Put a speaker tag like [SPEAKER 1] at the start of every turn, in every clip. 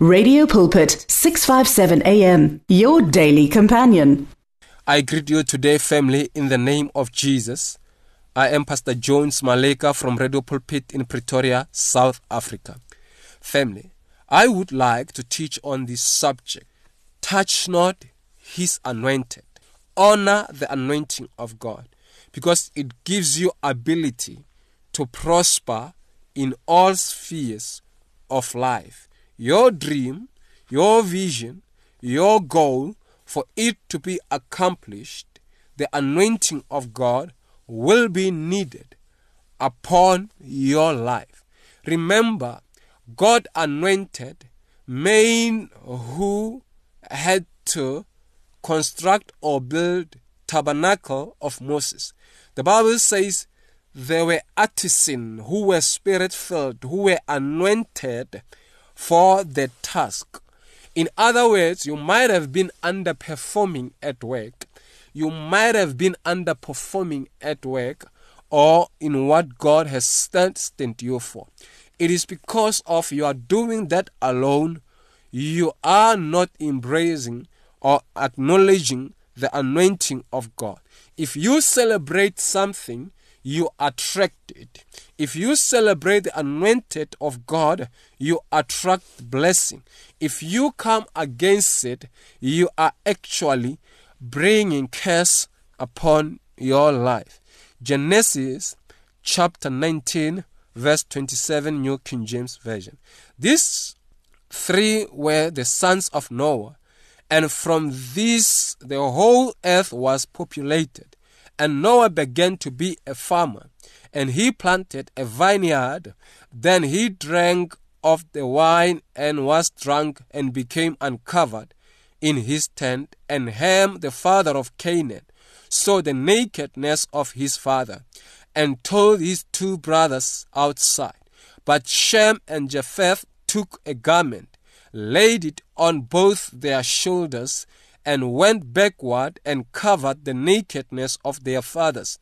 [SPEAKER 1] Radio Pulpit 657 AM your daily companion.
[SPEAKER 2] I greet you today family in the name of Jesus. I am Pastor Jones Maleka from Radio Pulpit in Pretoria, South Africa. Family, I would like to teach on this subject. Touch not his anointed. Honor the anointing of God because it gives you ability to prosper in all spheres of life. Your dream, your vision, your goal, for it to be accomplished, the anointing of God will be needed upon your life. Remember, God anointed men who had to construct or build tabernacle of Moses. The Bible says there were artisans who were spirit filled, who were anointed for the task. In other words, you might have been underperforming at work, you might have been underperforming at work or in what God has sent you for. It is because of you are doing that alone, you are not embracing or acknowledging the anointing of God. If you celebrate something, you attract it. If you celebrate the anointed of God, you attract blessing. If you come against it, you are actually bringing curse upon your life. Genesis chapter 19, verse 27, New King James Version. These three were the sons of Noah, and from these the whole earth was populated. And Noah began to be a farmer, and he planted a vineyard. Then he drank of the wine and was drunk and became uncovered in his tent. And Ham, the father of Canaan, saw the nakedness of his father and told his two brothers outside. But Shem and Japheth took a garment, laid it on both their shoulders, and went backward and covered the nakedness of their fathers.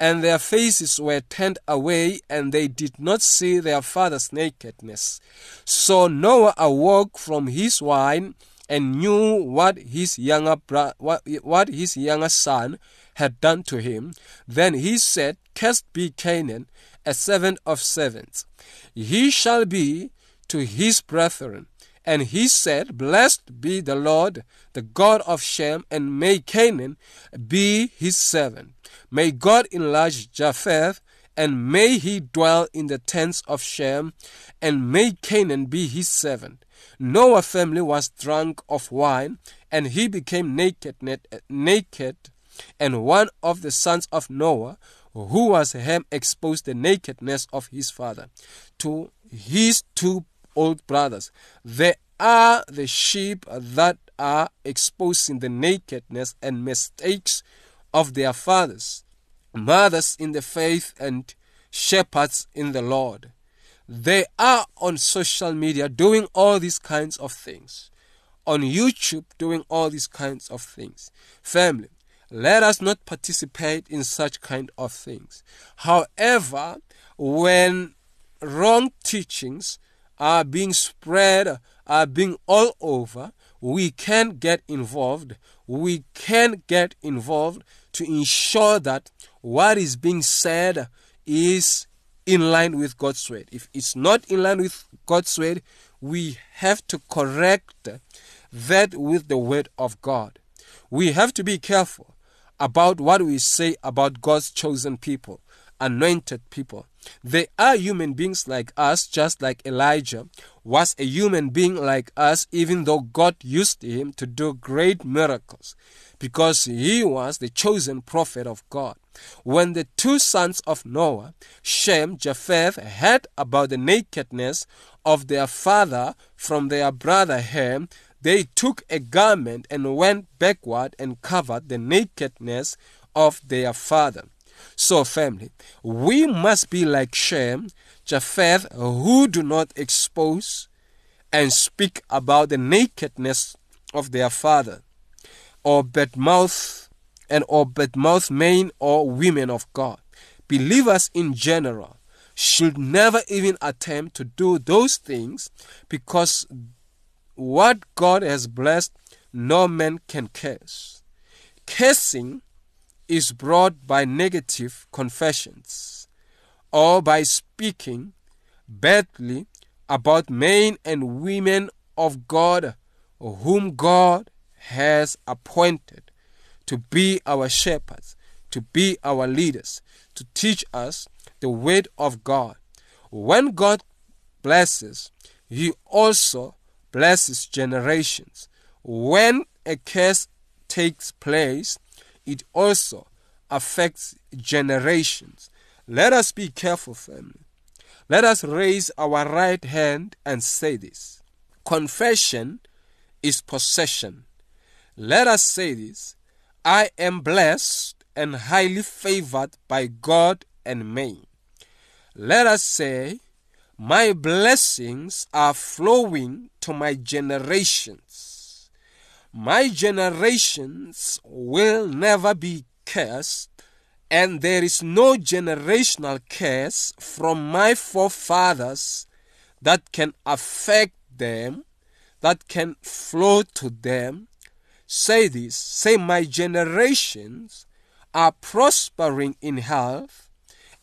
[SPEAKER 2] And their faces were turned away, and they did not see their father's nakedness. So Noah awoke from his wine and knew what his younger bro- what, what his younger son had done to him. Then he said, Cursed be Canaan, a servant of servants. He shall be to his brethren and he said, Blessed be the Lord, the God of Shem, and may Canaan be his servant. May God enlarge Japheth, and may he dwell in the tents of Shem, and may Canaan be his servant. Noah's family was drunk of wine, and he became naked, eh, naked, and one of the sons of Noah, who was Ham, exposed the nakedness of his father to his two old brothers. They are the sheep that are exposing the nakedness and mistakes of their fathers, mothers in the faith, and shepherds in the Lord. They are on social media doing all these kinds of things, on YouTube doing all these kinds of things. Family, let us not participate in such kind of things. However, when wrong teachings are being spread, are being all over, we can get involved. We can get involved to ensure that what is being said is in line with God's word. If it's not in line with God's word, we have to correct that with the word of God. We have to be careful about what we say about God's chosen people, anointed people. They are human beings like us, just like Elijah was a human being like us, even though God used him to do great miracles, because he was the chosen prophet of God. When the two sons of Noah, Shem, Japheth, heard about the nakedness of their father from their brother Ham, they took a garment and went backward and covered the nakedness of their father. So, family, we must be like Shem, Japheth, who do not expose and speak about the nakedness of their father, or bad mouth and or bad mouth men or women of God. Believers in general should never even attempt to do those things because what God has blessed, no man can curse. Cursing is brought by negative confessions or by speaking badly about men and women of God whom God has appointed to be our shepherds, to be our leaders, to teach us the word of God. When God blesses, He also blesses generations. When a curse takes place, it also affects generations. Let us be careful, family. Let us raise our right hand and say this Confession is possession. Let us say this I am blessed and highly favored by God and men. Let us say, My blessings are flowing to my generations. My generations will never be cursed, and there is no generational curse from my forefathers that can affect them, that can flow to them. Say this say, My generations are prospering in health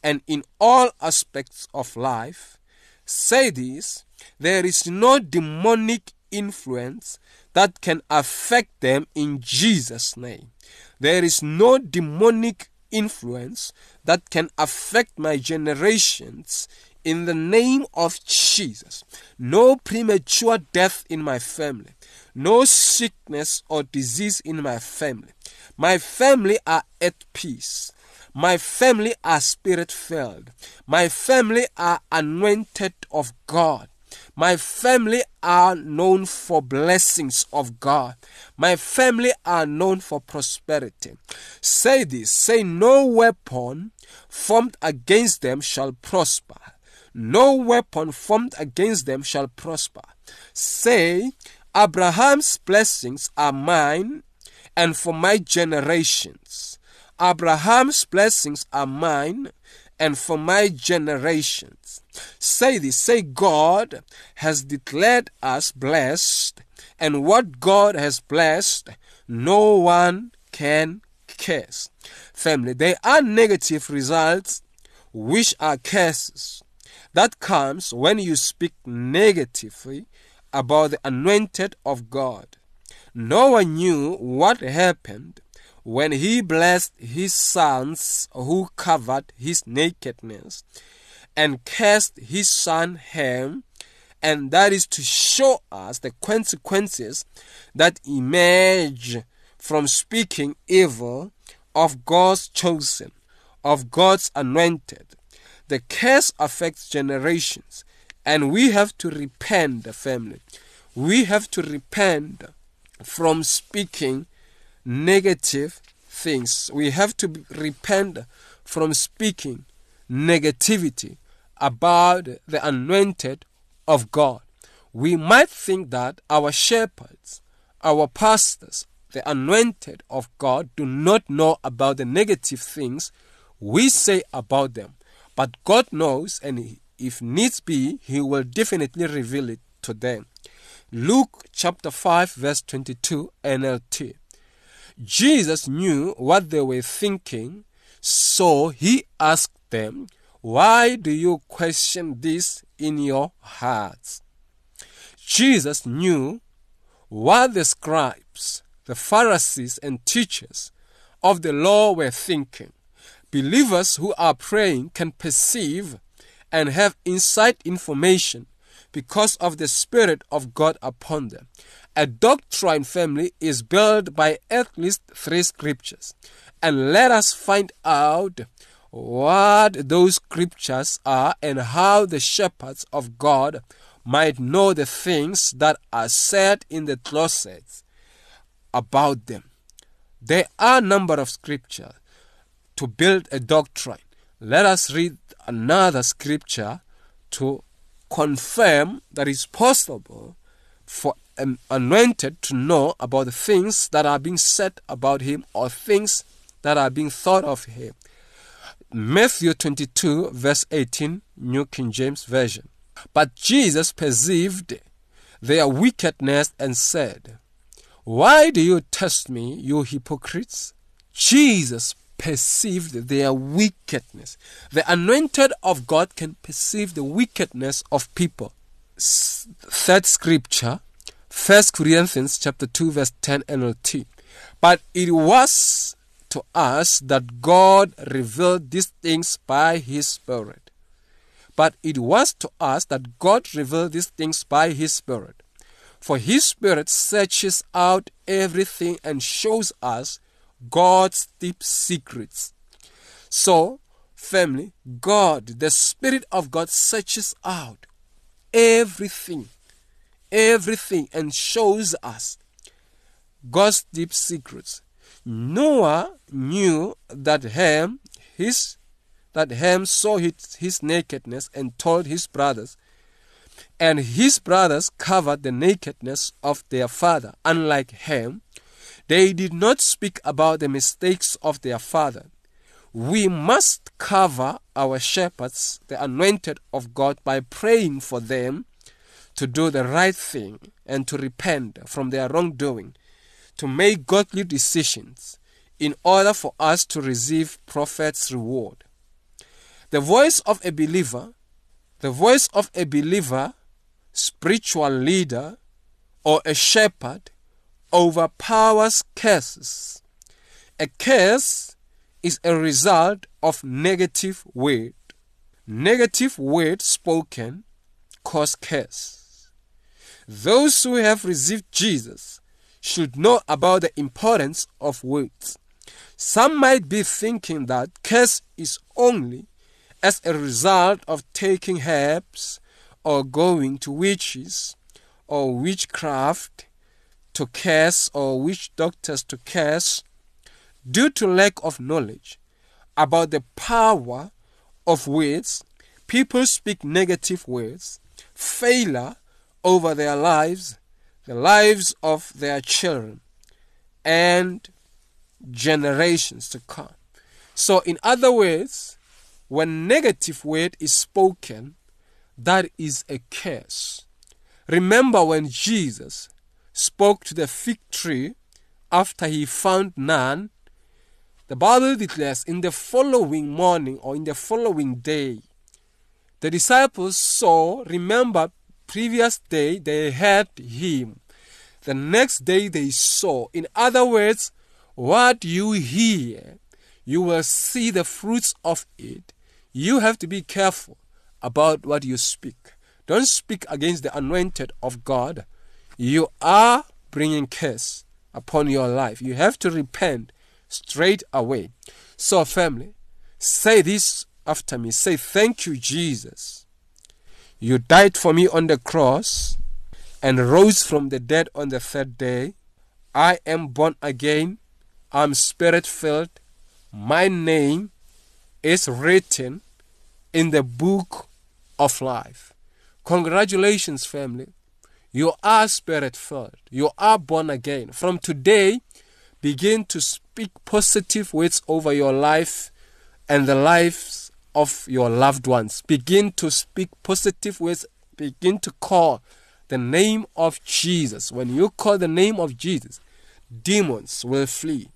[SPEAKER 2] and in all aspects of life. Say this there is no demonic influence that can affect them in Jesus' name. There is no demonic influence that can affect my generations in the name of Jesus. No premature death in my family. No sickness or disease in my family. My family are at peace. My family are spirit filled. My family are anointed of God. My family are known for blessings of God. My family are known for prosperity. Say this say, No weapon formed against them shall prosper. No weapon formed against them shall prosper. Say, Abraham's blessings are mine and for my generations. Abraham's blessings are mine and for my generations. Say this, say, God has declared us blessed, and what God has blessed, no one can curse. Family, there are negative results which are curses. That comes when you speak negatively about the anointed of God. Noah knew what happened when he blessed his sons who covered his nakedness and cursed his son Ham, and that is to show us the consequences that emerge from speaking evil of God's chosen, of God's anointed. The curse affects generations, and we have to repent, the family. We have to repent from speaking negative things. We have to repent from speaking negativity about the anointed of God. We might think that our shepherds, our pastors, the anointed of God do not know about the negative things we say about them. But God knows, and if needs be, He will definitely reveal it to them. Luke chapter 5, verse 22 NLT. Jesus knew what they were thinking, so he asked them, Why do you question this in your hearts? Jesus knew what the scribes, the Pharisees, and teachers of the law were thinking. Believers who are praying can perceive and have inside information because of the Spirit of God upon them. A doctrine family is built by at least three scriptures. And let us find out what those scriptures are and how the shepherds of God might know the things that are said in the closets about them. There are a number of scriptures to build a doctrine. Let us read another scripture to confirm that it's possible for an anointed to know about the things that are being said about him or things that are being thought of him. Matthew 22, verse 18, New King James Version. But Jesus perceived their wickedness and said, Why do you test me, you hypocrites? Jesus perceived their wickedness. The anointed of God can perceive the wickedness of people. Third scripture, 1 Corinthians chapter 2 verse 10 NLT. But it was to us that God revealed these things by his spirit. But it was to us that God revealed these things by his spirit. For his spirit searches out everything and shows us God's deep secrets. So, family, God, the Spirit of God searches out everything, everything, and shows us God's deep secrets. Noah knew that Ham, his that Ham saw his, his nakedness and told his brothers, and his brothers covered the nakedness of their father. Unlike Ham, they did not speak about the mistakes of their father. We must cover our shepherds, the anointed of God, by praying for them to do the right thing and to repent from their wrongdoing, to make godly decisions in order for us to receive prophet's reward. The voice of a believer, the voice of a believer, spiritual leader, or a shepherd overpowers curses. A curse is a result of negative word. Negative word spoken cause curse. Those who have received Jesus should know about the importance of words. Some might be thinking that curse is only as a result of taking herbs or going to witches or witchcraft to curse or witch doctors to curse due to lack of knowledge about the power of words. People speak negative words, failure over their lives, the lives of their children, and generations to come. So, in other words, when negative word is spoken, that is a curse. Remember when Jesus spoke to the fig tree after he found none, the Bible declares in the following morning or in the following day, the disciples saw, remember, previous day they heard him. The next day they saw. In other words, what you hear, you will see the fruits of it. You have to be careful about what you speak. Don't speak against the anointed of God you are bringing curse upon your life. You have to repent straight away. So, family, say this after me. Say, Thank you, Jesus. You died for me on the cross and rose from the dead on the third day. I am born again. I'm spirit filled. My name is written in the book of life. Congratulations, family. You are spirit filled. You are born again. From today, begin to speak positive words over your life and the lives of your loved ones. Begin to speak positive words. Begin to call the name of Jesus. When you call the name of Jesus, demons will flee.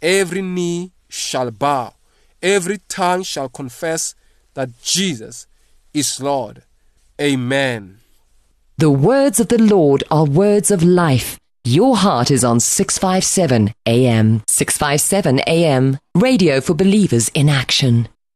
[SPEAKER 2] Every knee shall bow. Every tongue shall confess that Jesus is Lord. Amen.
[SPEAKER 3] The words of the Lord are words of life. Your heart is on 657 AM. 657 AM. Radio for believers in action.